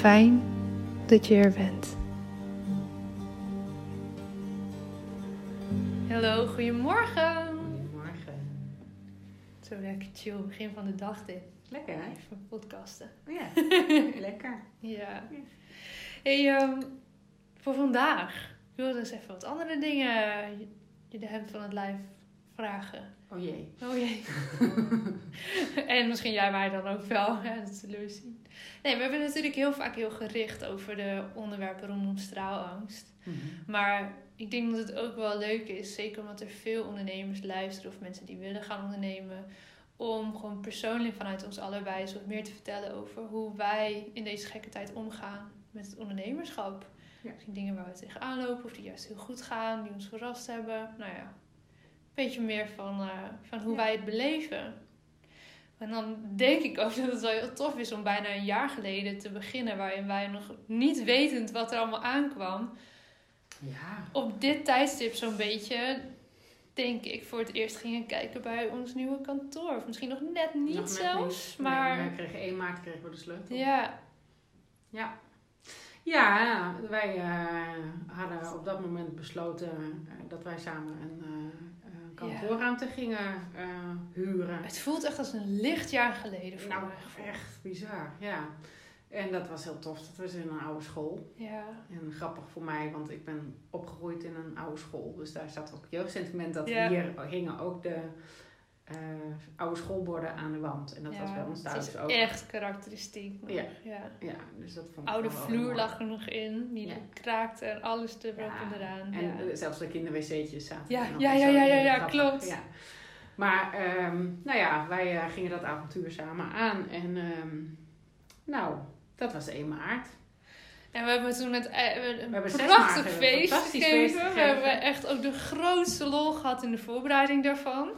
Fijn dat je er bent. Hallo, goedemorgen. Goedemorgen. Zo lekker chill begin van de dag dit. Lekker hè? Even podcasten. Ja, lekker. Ja. Hey, ehm, voor vandaag ik wilde eens even wat andere dingen je- je de hemd van het lijf vragen. Oh jee. Oh jee. en misschien jij mij dan ook wel. hè, dat zullen we zien. Nee, we hebben natuurlijk heel vaak heel gericht over de onderwerpen rondom straalangst. Maar ik denk dat het ook wel leuk is, zeker omdat er veel ondernemers luisteren of mensen die willen gaan ondernemen, om gewoon persoonlijk vanuit ons allebei eens wat meer te vertellen over hoe wij in deze gekke tijd omgaan met het ondernemerschap. Ja. Misschien dingen waar we tegenaan lopen of die juist heel goed gaan, die ons verrast hebben. Nou ja, beetje meer van, eh, van hoe wij het beleven. En dan denk ik ook dat het wel heel tof is om bijna een jaar geleden te beginnen, waarin wij nog niet wetend wat er allemaal aankwam, Ja. op dit tijdstip zo'n beetje, denk ik, voor het eerst gingen kijken bij ons nieuwe kantoor. Of misschien nog net niet Nog net zelfs, niet. maar Nee, wij kregen 1 maart kregen we de sleutel. ja, Ja. Ja, wij eh, hadden op dat moment besloten eh, dat wij samen een kantoorruimte gingen eh, huren. het voelt echt als een lichtjaar geleden voor Nou, echt bizar, ja. En dat was heel tof. Dat was in een oude school. Ja, En grappig voor mij, want ik ben opgegroeid in een oude school. Dus daar zat ook jeugdsentiment. Dat Ja. hier hingen ook de eh, oude schoolborden aan de wand. En dat ja, was bij ons het thuis is ook. echt karakteristiek. Ja. ja. Ja, dus dat vond Oude vloer mooi. lag er nog in, die Ja. kraakte en alles erop en eraan. En ja. zelfs de kinderwc'tjes zaten Ja, er nog ja, ja, ja, ja, ja, klopt. Ja. Maar, ehm, nou ja, wij eh, gingen dat avontuur samen aan. En, ehm, nou, dat was 1 maart. En we hebben toen het, eh, een prachtig we een feest fantastisch gegeven. feest We gegeven. hebben echt ook de grootste lol gehad in de voorbereiding daarvan.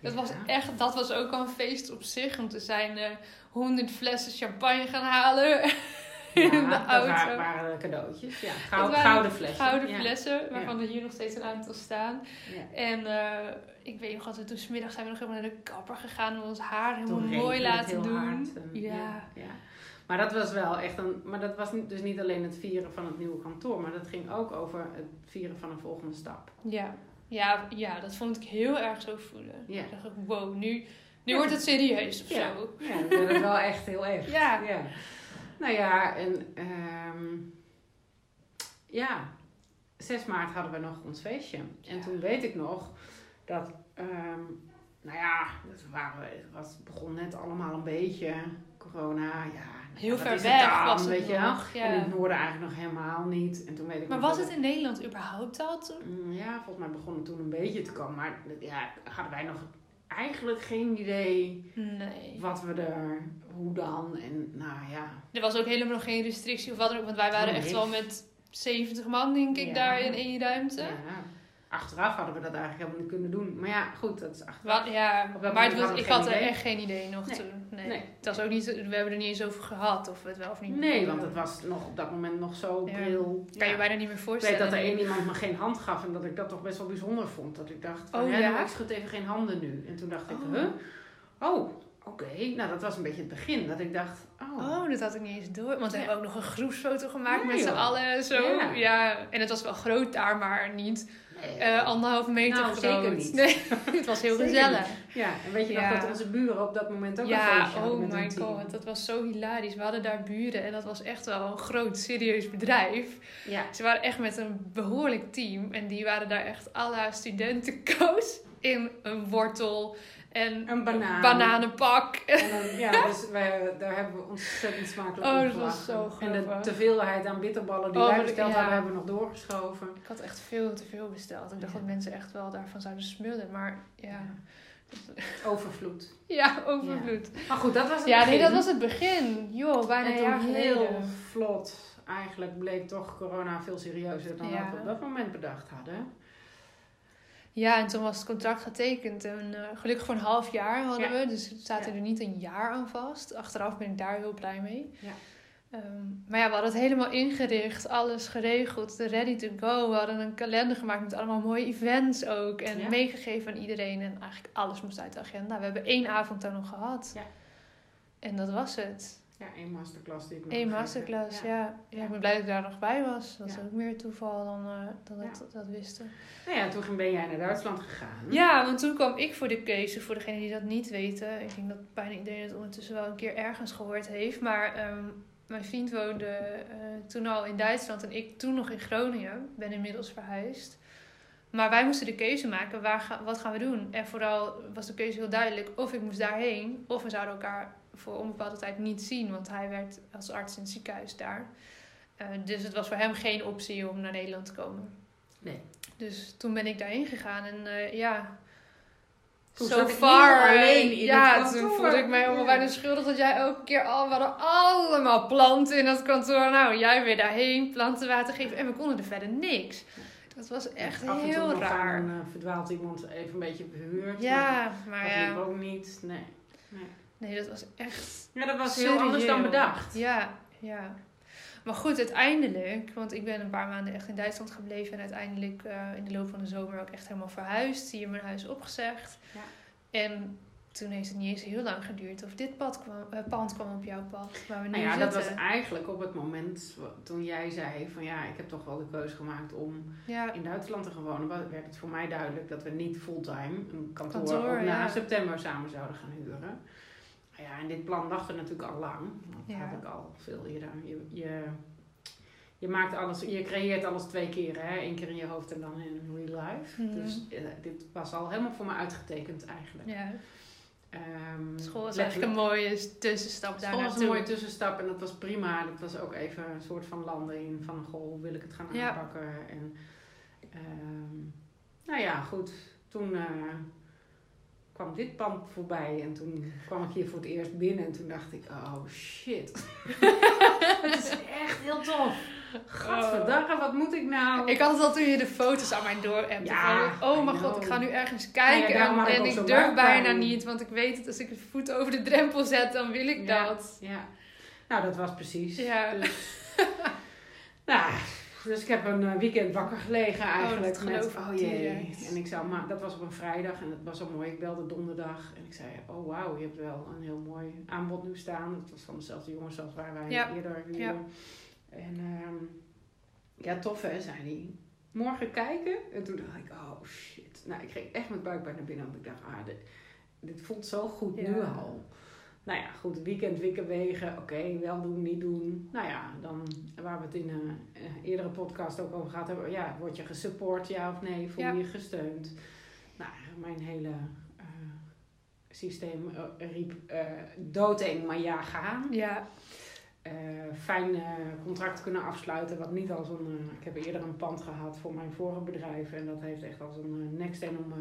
Dat was echt, dat was ook al een feest op zich. Want we zijn eh honderd flessen champagne gaan halen in de dat auto. waren, waren cadeautjes. Ja, Dat goud, waren gouden flessen. Gouden ja. flessen, waarvan er hier nog steeds een aantal staan. En eh, ik weet nog dat we toen smiddag zijn we nog helemaal naar de kapper gegaan. En ons haar helemaal Toen mooi laten doen. hard en- ja. Maar dat was wel echt een. Maar dat was dus niet alleen het vieren van het nieuwe kantoor, maar dat ging ook over het vieren van een volgende stap. Ja. Ja, ja, dat vond ik heel erg zo voelen. Ja. Ik dacht, ook, wow, nu, nu Ja. wordt het serieus of Ja. zo. Ja, dat werd wel echt heel erg. Ja. ja. Nou ja, en ehm, ja, 6 maart hadden we nog ons feestje. En toen weet ik nog dat, ehm, nou ja, het, waren, was, begon net allemaal een beetje corona. Ja, Heel wat ver weg dan, was het weet je wel? nog. Ja. En in het noorden eigenlijk nog helemaal niet. En toen weet ik Maar was het in Nederland überhaupt al toen? Mm, Ja, volgens mij begon het toen een beetje te komen. Maar ja, hadden wij nog eigenlijk geen idee Nee. wat we er, hoe dan. En nou ja, Er was ook helemaal nog geen restrictie of wat dan ook. Want wij waren echt wel met 70 man, denk ik, Ja. daar in één ruimte. ja, achteraf hadden we dat eigenlijk helemaal niet kunnen doen. Maar ja, goed, dat is achteraf. Wa- ja, maar het was, ik had er echt geen idee nog Nee. toen. Nee. Nee. Het was ook niet, we hebben er niet eens over gehad of we het wel of niet Nee, want het was nog op dat moment nog zo Ja. bril. Kan je bijna niet meer Ik voorstellen. weet dat er één iemand me geen hand gaf en dat ik dat toch best wel bijzonder vond. Dat ik dacht, van, Oh, ja, ik schud even geen handen nu. En toen dacht ik, Oh. huh? Oh, oké. Nou, dat was een beetje het begin. Dat ik dacht, oh. Oh, dat had ik niet eens door. Want we Ja. hebben ook nog een groepsfoto gemaakt met z'n allen. Zo. Ja. Ja. En het was wel groot daar, maar niet Nee. eh anderhalf meter Nou, groot. zeker niet. Nee, het was heel Zeker gezellig. Ja, en weet je Ja. nog dat onze buren op dat moment ook een Ja, feestje hadden oh met my god, dat was zo hilarisch. We hadden daar buren en dat was echt wel een groot, serieus bedrijf. Ja, Ze waren echt met een behoorlijk team en die waren daar echt à la studentenkoos in een wortel en een banaan. bananenpak. En dan, ja, dus wij, daar hebben we ontzettend smakelijk Oh, dat was zo En de grappig. teveelheid aan bitterballen die Oh, wij besteld ja. hadden, hebben we nog doorgeschoven. Ik had echt veel te veel besteld. Ik dacht Ja. dat mensen echt wel daarvan zouden smullen, maar ja. Overvloed. Ja, overvloed. Maar goed, dat was het Ja, nee, begin. dat was het begin. Joh, bijna En een heel vlot. Eigenlijk bleek toch corona veel serieuzer dan we op dat moment bedacht hadden. Ja, en toen was het contract getekend. En eh, gelukkig voor een half jaar hadden Ja. we. Dus zaten Ja. er niet een jaar aan vast. Achteraf ben ik daar heel blij mee. Ja. Ehm, maar ja, we hadden het helemaal ingericht. Alles geregeld. Ready to go. We hadden een kalender gemaakt met allemaal mooie events ook. En Ja. meegegeven aan iedereen. En eigenlijk alles moest uit de agenda. We hebben één avond daar nog gehad. Ja. En dat was het. Ja, één masterclass die ik Eén masterclass, ja. ja. ik ben blij dat ik daar nog bij was. Dat is ook meer toeval dan eh, dat wisten. Nou ja, toen ben jij naar Duitsland gegaan. Ja, want toen kwam ik voor de keuze, voor degenen die dat niet weten. Ik denk dat bijna iedereen het ondertussen wel een keer ergens gehoord heeft. Maar ehm, mijn vriend woonde eh, toen al in Duitsland en ik toen nog in Groningen. Ben inmiddels verhuisd. Maar wij moesten de keuze maken, waar ga, wat gaan we doen? En vooral was de keuze heel duidelijk, of ik moest daarheen, of we zouden elkaar voor onbepaalde tijd niet zien. Want hij werd als arts in het ziekenhuis daar. Eh, dus het was voor hem geen optie om naar Nederland te komen. Nee. Dus toen ben ik daarheen gegaan en eh, ja, Toen so ik far. heel alleen eh, in ja, het toen kantoor. voelde ik mij helemaal bijna schuldig dat jij elke keer al, we hadden allemaal planten in dat kantoor. Nou, jij weer daarheen, planten water geven en we konden er verder niks. Dat was echt Af en toe heel nog raar. aan, eh, verdwaalt iemand even een beetje behuurd. Ja, maar maar dat ja, ook niet. Nee. nee. Nee, dat was echt Ja, dat was heel anders dan bedacht. Ja, ja. Maar goed, uiteindelijk, want ik ben een paar maanden echt in Duitsland gebleven en uiteindelijk eh, in de loop van de zomer ook echt helemaal verhuisd. Hier mijn huis opgezegd. Ja. En toen heeft het niet eens heel lang geduurd of dit pad kwam, eh, pand kwam op jouw pad, waar we nu Nou ja, dat was eigenlijk op het moment toen jij zei van ja, ik heb toch wel de keuze gemaakt om Ja, in Duitsland te gaan wonen. werd het voor mij duidelijk dat we niet fulltime een kantoor, Kantoor, ook na ja. september samen zouden gaan huren. Ja, en dit plan lag er natuurlijk al lang. Dat Ja. had ik al veel eerder. Je, je, je maakt alles, je creëert alles twee keer, hè? Eén keer in je hoofd en dan in real life. Mhm. Dus eh, dit was al helemaal voor me uitgetekend eigenlijk. ja. Ehm, school was eigenlijk een mooie tussenstap daar School was een mooie tussenstap en dat was prima. Dat was ook even een soort van landing van, goh, hoe wil ik het gaan Ja. aanpakken? En, ehm, nou ja, goed. Toen eh, kwam dit pand voorbij en toen kwam ik hier voor het eerst binnen en toen dacht ik, oh shit. Het is echt heel tof. Gadverdamme, wat moet ik nou? Ik had het al toen je de foto's aan mij door hebt. Ja, oh mijn god, ik ga nu ergens Ja, kijken. ja, ik en ik durf bijna niet, want ik weet het, als ik de voet over de drempel zet, dan wil ik Ja. dat. Ja, nou dat was precies. Ja. Dus, nou, Dus ik heb een eh, weekend wakker gelegen eigenlijk. dat met, oh jee. En ik zou, maar dat was op een vrijdag en het was zo mooi. Ik belde donderdag en ik zei, oh wauw, je hebt wel een heel mooi aanbod nu staan. Dat was van dezelfde jongens als waar wij Ja. eerder huurden. Ja. En ehm, ja, tof hè, zei hij. Morgen kijken? En toen dacht ik, oh shit. Nou, ik ging echt met buikpijn naar binnen. Want ik dacht, ah, dit, dit voelt zo goed nu al. Nou ja, goed, weekend wikken wegen. Oké, wel doen, niet doen. Nou ja, dan waar we het in een eerdere podcast ook over gehad hebben. Ja, word je gesupport, ja of nee? Voel je Ja. je gesteund? Nou, mijn hele eh, systeem eh, riep eh doodeng, maar ja, gaan. Ja, Eh, fijn eh, contract kunnen afsluiten. Wat niet als een. eh, ik heb eerder een pand gehad voor mijn vorige bedrijf. En dat heeft echt als een uh, neksteen om,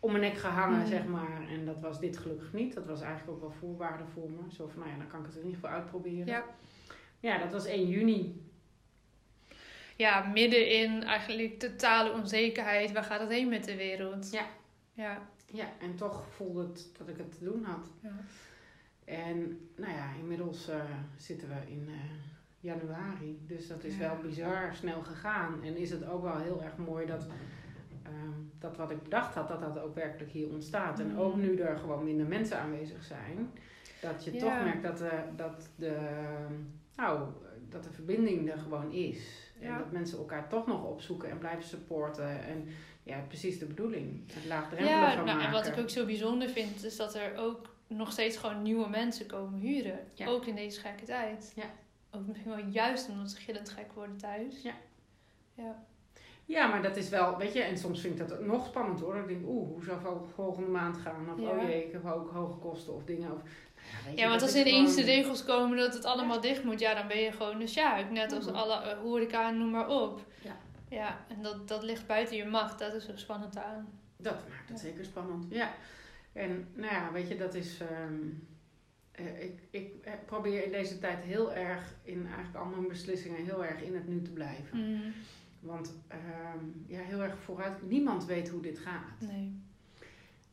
om mijn nek gehangen, Mhm. zeg maar. En dat was dit gelukkig niet. Dat was eigenlijk ook wel voorwaarde voor me. Zo van, nou ja, dan kan ik het in ieder geval uitproberen. Ja. Ja, dat was 1 juni. ja, midden in eigenlijk totale onzekerheid. Waar gaat het heen met de wereld? Ja. Ja. Ja, en toch voelde het dat ik het te doen had. ja. En nou ja, inmiddels eh, zitten we in eh, januari. Dus dat is Ja. wel bizar snel gegaan. En is het ook wel heel erg mooi dat, ehm, dat wat ik bedacht had, dat dat ook werkelijk hier ontstaat. En Mhm. ook nu er gewoon minder mensen aanwezig zijn, dat je Ja. toch merkt dat de, dat, de, nou, dat de verbinding er gewoon is. En dat mensen elkaar toch nog opzoeken en blijven supporten. En ja, precies de bedoeling. Het laagdrempeliger Ja, nou, maken. en wat ik ook zo bijzonder vind, is dat er ook nog steeds gewoon nieuwe mensen komen huren. Ja. Ook in deze gekke tijd. Ja. Ook misschien wel juist omdat ze gillend gek worden thuis. Ja. Ja. Ja, maar dat is wel, weet je, en soms vind ik dat nog spannend hoor. Dan denk ik, oeh, hoe zou het volgende maand gaan? Of Ja. oh jee, ik heb ook hoge kosten of dingen. Of, ja, je, want als ineens de regels komen dat het allemaal dicht moet, ja, dan ben je gewoon dus ja, net als Mhm. alle eh, horeca, noem maar op. Ja. Ja, en dat, dat ligt buiten je macht, dat is zo spannend aan. Dat maakt het zeker spannend, ja. En nou ja, weet je, dat is... ehm, eh, ik, ik eh, probeer in deze tijd heel erg, in eigenlijk al mijn beslissingen, heel erg in het nu te blijven. Mm, Want ehm, ja, heel erg vooruit, niemand weet hoe dit gaat. nee.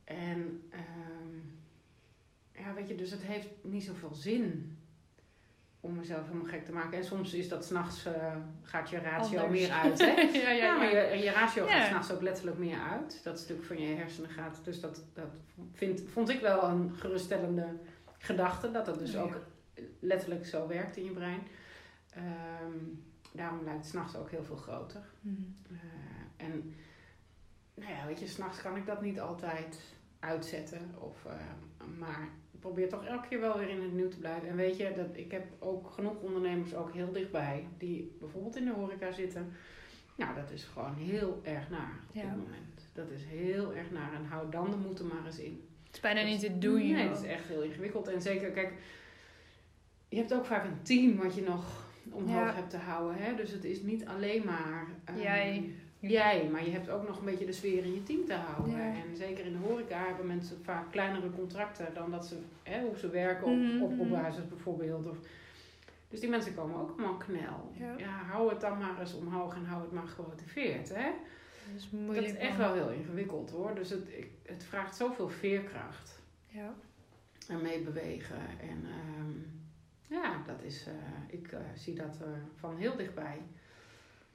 En ehm, ja, weet je, dus het heeft niet zoveel zin om mezelf helemaal gek te maken. En soms is dat s'nachts, eh gaat je ratio Anders. meer uit, hè? ja, ja, Ja, maar je, je ratio gaat s'nachts ook letterlijk meer uit. Dat stuk van je hersenen gaat. Dus dat, dat vind, vond ik wel een geruststellende gedachte. Dat dat dus ook letterlijk zo werkt in je brein. Ehm, daarom lijkt het s'nachts ook heel veel groter. Mm. Eh, en nou ja, weet je, s'nachts kan ik dat niet altijd uitzetten. Of, eh, maar ik probeer toch elke keer wel weer in het nieuw te blijven. En weet je, dat, ik heb ook genoeg ondernemers ook heel dichtbij. Die bijvoorbeeld in de horeca zitten. Nou, dat is gewoon heel erg naar op Ja. dit moment. Dat is heel erg naar. En hou dan de moed er maar eens in. Het is bijna niet te doen, Nee, het is echt heel ingewikkeld. En zeker, kijk, je hebt ook vaak een team wat je nog omhoog Ja. hebt te houden. Hè? Dus het is niet alleen maar ehm, Jij. jij, maar je hebt ook nog een beetje de sfeer in je team te houden. Ja. En zeker in de horeca hebben mensen vaak kleinere contracten dan dat ze, hè, hoe ze werken op, Mhm, op, op mhm. basis bijvoorbeeld. Of, dus die mensen komen ook allemaal knel. Ja. hou het dan maar eens omhoog en hou het maar gemotiveerd. Hè? Dat is Dat moeilijk. is echt wel heel ingewikkeld hoor. Dus het, het vraagt zoveel veerkracht Ja. en meebewegen. En ehm, ja, dat is, eh, ik eh, zie dat eh, van heel dichtbij.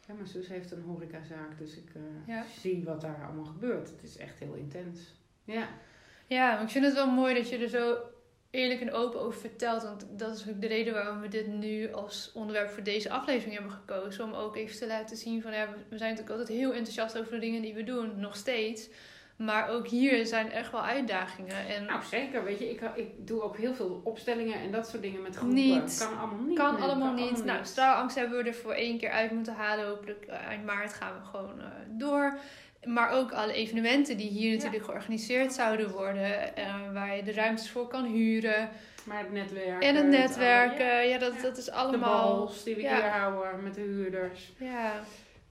Ja, mijn zus heeft een horecazaak, dus ik Ja. zie wat daar allemaal gebeurt. Het is echt heel intens. Ja, Ja, maar ik vind het wel mooi dat je er zo eerlijk en open over vertelt. Want dat is ook de reden waarom we dit nu als onderwerp voor deze aflevering hebben gekozen. Om ook even te laten zien van ja, we zijn natuurlijk altijd heel enthousiast over de dingen die we doen, nog steeds. Maar ook hier zijn echt wel uitdagingen. En nou zeker. Weet je, ik, ik doe ook heel veel opstellingen en dat soort dingen met groepen. Niet. Kan allemaal niet. kan Nee, allemaal niet. allemaal nou, straalangst hebben we er voor één keer uit moeten halen. Hopelijk eh, eind maart gaan we gewoon eh, door. Maar ook alle evenementen die hier natuurlijk georganiseerd zouden worden. eh, waar je de ruimtes voor kan huren. Maar het netwerk. En het netwerken. Ja, Ja, dat, Ja. dat is de allemaal... bals die we hier houden met de huurders. Ja,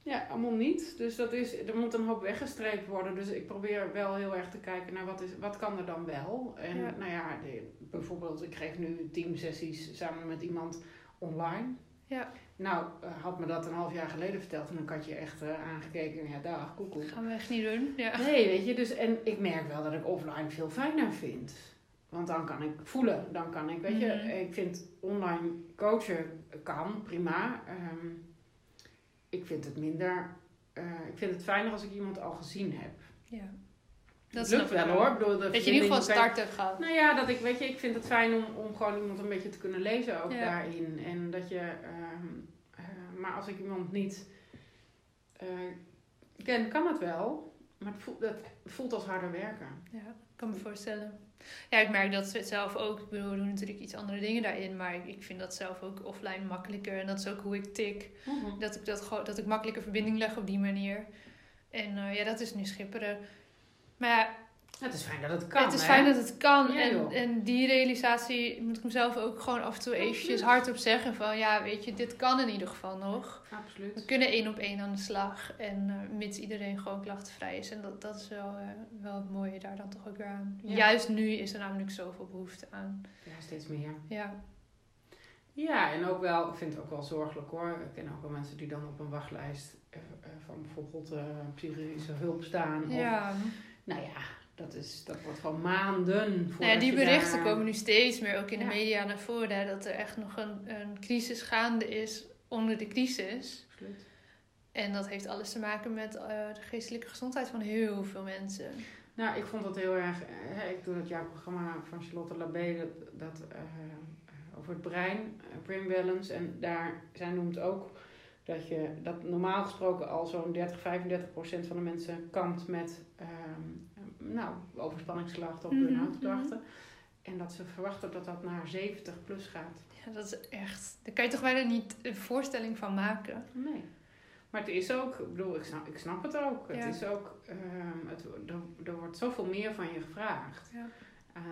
Ja, allemaal niet. Dus dat is, er moet een hoop weggestreept worden. Dus ik probeer wel heel erg te kijken naar wat, is, wat kan er dan wel. En Ja. nou ja, de- bijvoorbeeld ik geef nu teamsessies samen met iemand online. Ja. Nou, eh, had me dat een half jaar geleden verteld en dan had je echt eh, aangekeken. Ja, dag, koekoek. gaan we echt niet doen. Ja. Nee, weet je, dus en ik merk wel dat ik offline veel fijner vind. Want dan kan ik voelen, dan kan ik, weet je, Mhm. ik vind online coachen kan, prima. Ehm, ik vind het minder. eh, ik vind het fijner als ik iemand al gezien heb. Ja. Dat lukt wel hoor. Ik bedoel, de Dat je in ieder geval verbinding start hebt gehad. Nou ja, dat ik, weet je, ik vind het fijn om, om gewoon iemand een beetje te kunnen lezen ook Ja. daarin. En dat je, ehm, eh, maar als ik iemand niet eh, ken, kan het wel. Maar het voelt, het voelt als harder werken. Ja, ik kan me voorstellen. Ja, ik merk dat zelf ook. Ik bedoel, we doen natuurlijk iets andere dingen daarin. Maar ik, vind dat zelf ook offline makkelijker. En dat is ook hoe ik tik. Dat ik, dat, dat ik makkelijker verbinding leg op die manier. En eh, ja, dat is nu schipperen. Maar ja, Het is fijn dat het kan. het is hè? fijn dat het kan. Ja, en, en die realisatie moet ik mezelf ook gewoon af en toe eventjes hardop zeggen. Van ja, weet je, dit kan in ieder geval nog. We Absoluut. kunnen één op één aan de slag. En eh, mits iedereen gewoon klachtenvrij is. En dat, dat is wel, eh, wel het mooie daar dan toch ook weer aan. Ja. Juist nu is er namelijk zoveel behoefte aan. Ja, steeds meer. Ja, Ja, en ook wel, ik vind het ook wel zorgelijk hoor. Ik ken ook wel mensen die dan op een wachtlijst eh, van bijvoorbeeld psychische hulp staan. Of, ja. Nou ja, dat, is, dat wordt gewoon maanden Nou ja, die berichten daar- komen nu steeds meer ook in de Ja. media naar voren. Hè, dat er echt nog een, een crisis gaande is onder de crisis. Absoluut. En dat heeft alles te maken met eh, de geestelijke gezondheid van heel veel mensen. Nou, ik vond dat heel erg. eh, ik doe dat jouw programma van Charlotte Labé, dat, dat eh, over het brein, eh, brain balance. En daar, zij noemt ook dat je dat normaal gesproken al zo'n 30, 35 procent van de mensen kampt met ehm, nou, overspanningsklachten of Mhm, burn-out klachten. En dat ze verwachten dat dat naar 70 plus gaat. Ja, dat is echt... Daar kan je toch bijna niet een voorstelling van maken. Nee. Maar het is ook, ik bedoel, ik snap, ik snap het ook. Het is ook, ehm, het, er, er wordt zoveel meer van je gevraagd. Ja. Uh,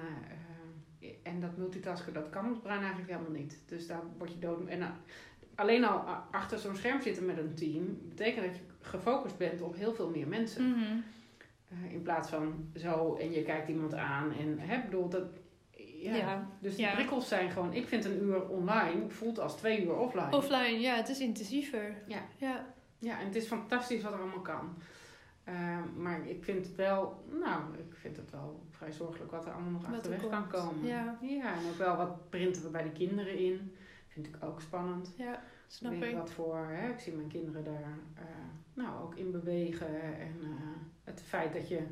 uh, en dat multitasken, dat kan het brein eigenlijk helemaal niet. Dus daar word je dood. En uh, alleen al achter zo'n scherm zitten met een team, betekent dat je gefocust bent op heel veel meer mensen. Mhm. Uh, in plaats van zo en je kijkt iemand aan. En hè, bedoel, dat, ja. Ja. Dus de Ja. prikkels zijn gewoon, ik vind een uur online voelt als twee uur offline. Offline, ja, het is intensiever. Ja. ja. Ja, en het is fantastisch wat er allemaal kan. Uh, maar ik vind het wel, nou, ik vind het wel vrij zorgelijk wat er allemaal nog er achterweg kan komt. komen. Ja. ja, en ook wel wat printen we bij de kinderen in. Vind ik ook spannend. Ja, snap Weet ik. Wat voor, hè, ik zie mijn kinderen daar uh, nou, ook in bewegen. En uh, het feit dat je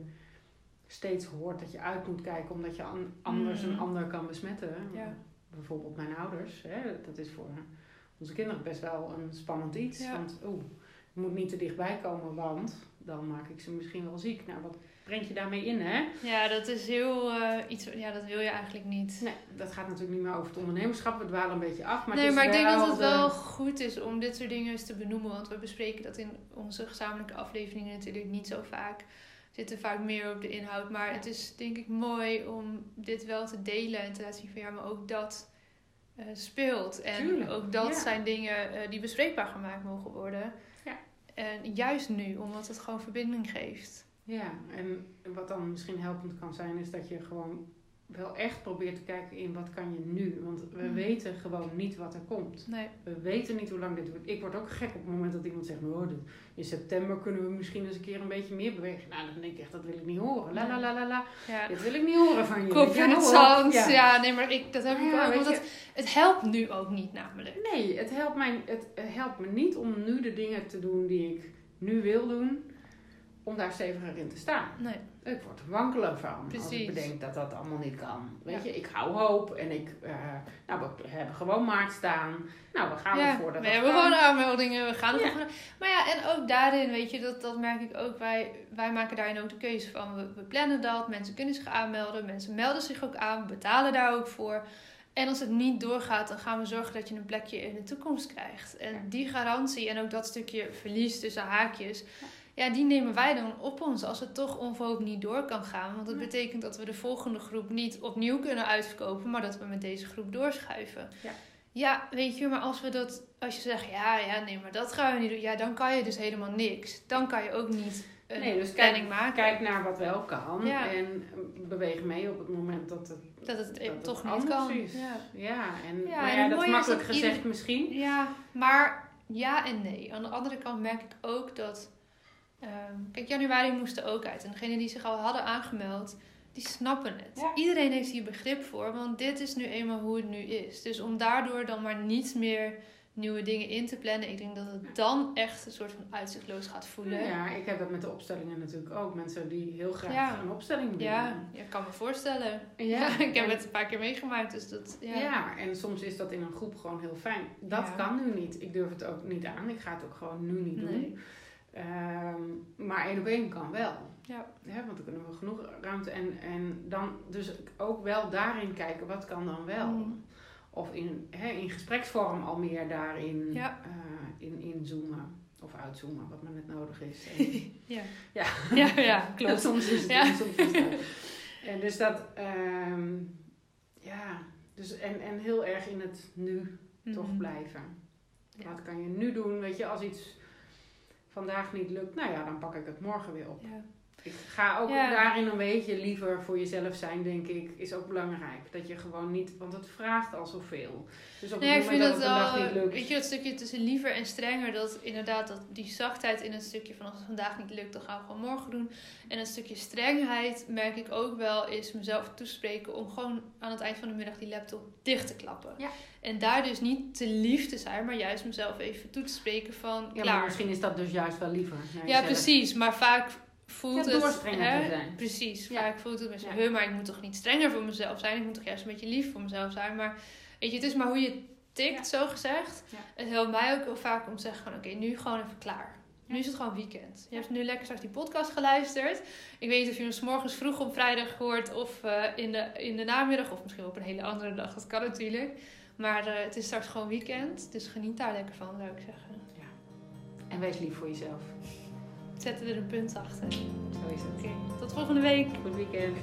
steeds hoort dat je uit moet kijken omdat je an anders Mm. een ander kan besmetten. Ja. Bijvoorbeeld mijn ouders. Hè, dat is voor onze kinderen best wel een spannend iets. Ja. Want oeh, je moet niet te dichtbij komen, want dan maak ik ze misschien wel ziek. Nou, wat brengt je daarmee in, hè? Ja, dat is heel uh, iets. Ja, dat wil je eigenlijk niet. Nee, dat gaat natuurlijk niet meer over het ondernemerschap. We dwalen een beetje af. Maar nee, maar ik denk dat het de- wel goed is om dit soort dingen eens te benoemen. Want we bespreken dat in onze gezamenlijke afleveringen natuurlijk niet zo vaak. We zitten vaak meer op de inhoud. Maar Ja. het is denk ik mooi om dit wel te delen en te laten zien van ja, maar ook dat uh, speelt. En Tuurlijk, ook dat ja. zijn dingen uh, die bespreekbaar gemaakt mogen worden. En juist nu, omdat het gewoon verbinding geeft. Ja, en wat dan misschien helpend kan zijn, is dat je gewoon wel echt probeert te kijken in wat kan je nu. Want we Mm. weten gewoon niet wat er komt. Nee. We weten niet hoe lang dit wordt. Ik word ook gek op het moment dat iemand zegt, oh, in september kunnen we misschien eens een keer een beetje meer bewegen. Nou, dan denk ik echt, dat wil ik niet horen. La la la la la. Ja. Dit wil ik niet horen van je. Hou op. zand. Ja. Ja. nee, maar ik, dat heb ik Ja, ook. weet Want het, het helpt nu ook niet namelijk. Nee, het helpt, mij, het helpt me niet om nu de dingen te doen die ik nu wil doen. Om daar steviger in te staan. Nee. Ik word er wankelig van als Precies. ik bedenk dat dat allemaal niet kan. Weet Ja. je, ik hou hoop en ik, eh, nou, we hebben gewoon maart staan. Nou, we gaan ja, ervoor dat we hebben kan. gewoon aanmeldingen, we gaan er Ja. gewoon- Maar ja, en ook daarin, weet je, dat, dat merk ik ook. Wij, wij maken daarin ook de keuze van, we, we plannen dat, mensen kunnen zich aanmelden, mensen melden zich ook aan, we betalen daar ook voor. En als het niet doorgaat, dan gaan we zorgen dat je een plekje in de toekomst krijgt. En die garantie en ook dat stukje verlies tussen haakjes, ja, die nemen wij dan op ons als het toch onverhoopt niet door kan gaan. Want dat Ja. betekent dat we de volgende groep niet opnieuw kunnen uitverkopen, maar dat we met deze groep doorschuiven. Ja. Ja, weet je, maar als we dat, als je zegt, ja, ja, nee, maar dat gaan we niet doen, ja, dan kan je dus helemaal niks. Dan kan je ook niet een Nee, dus planning kijk, maken. kijk naar wat wel kan Ja. en beweeg mee op het moment dat het, dat het dat het toch niet kan. is. Ja. Ja, en, Ja, maar en ja, dat is makkelijk dat gezegd ieder- misschien. ja, maar ja en nee. Aan de andere kant merk ik ook dat, ehm, kijk, januari moest er ook uit. En degenen die zich al hadden aangemeld, die snappen het. Ja. Iedereen heeft hier begrip voor, want dit is nu eenmaal hoe het nu is. Dus om daardoor dan maar niet meer nieuwe dingen in te plannen. Ik denk dat het dan echt een soort van uitzichtloos gaat voelen. Ja, ik heb dat met de opstellingen natuurlijk ook. Mensen die heel graag Ja. een opstelling doen. Ja, ik kan me voorstellen. Ja, ik heb het een paar keer meegemaakt, dus dat... Ja, en soms is dat in een groep gewoon heel fijn. Dat kan nu niet. Ik durf het ook niet aan. Ik ga het ook gewoon nu niet Nee. Ehm, maar één op één kan wel. Ja. Want dan kunnen we genoeg ruimte. En, en dan dus ook wel daarin kijken, wat kan dan wel? Mm. Of in, hè, in gespreksvorm al meer daarin Ja. eh, in, inzoomen. Of uitzoomen, wat maar net nodig is. En, Ja. Ja. ja, ja, klopt. soms is het Ja. en soms is het dat. En dus dat, ehm, ja, dus en, en heel erg in het nu toch Mhm. blijven. Ja. Wat kan je nu doen? Weet je, als iets vandaag niet lukt, nou ja, dan pak ik het morgen weer op. Ja. Ik ga ook Ja. daarin een beetje liever voor jezelf zijn, denk ik, is ook belangrijk. Dat je gewoon niet, want het vraagt al zoveel. Dus op Nee, het moment dat het dag niet lukt. weet je, dat stukje tussen liever en strenger, dat inderdaad dat die zachtheid in een stukje van als het vandaag niet lukt, dan gaan we gewoon morgen doen. En een stukje strengheid merk ik ook wel is mezelf toespreken om gewoon aan het eind van de middag die laptop dicht te klappen. Ja. En daar dus niet te lief te zijn, maar juist mezelf even toe te spreken van ja, klaar. maar misschien is dat dus juist wel liever. Ja, jezelf. precies. Maar vaak voelt Ja, het... door strenger te zijn. Precies. Ja. Vaak voelt het met zo, Ja. "Huh, maar ik moet toch niet strenger voor mezelf zijn? Ik moet toch juist een beetje lief voor mezelf zijn? Maar weet je, het is maar hoe je tikt, zo gezegd. Het helpt mij ook heel vaak om te zeggen van, oké, nu gewoon even klaar. Nu is het gewoon weekend. Je hebt nu lekker straks die podcast geluisterd. Ik weet niet of je hem 's morgens vroeg op vrijdag hoort of eh, in, de, in de namiddag of misschien op een hele andere dag. Dat kan natuurlijk. Maar eh, het is straks gewoon weekend, dus geniet daar lekker van, zou ik zeggen. En wees lief voor jezelf. Zet er een punt achter. Zo is het. Oké, tot volgende week. Goed weekend.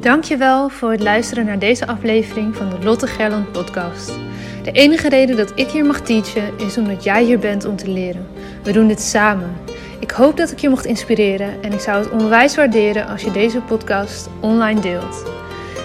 Dankjewel voor het luisteren naar deze aflevering van de Lotte Gerland podcast. De enige reden dat ik hier mag teachen is omdat jij hier bent om te leren. We doen dit samen. Ik hoop dat ik je mocht inspireren en ik zou het onwijs waarderen als je deze podcast online deelt.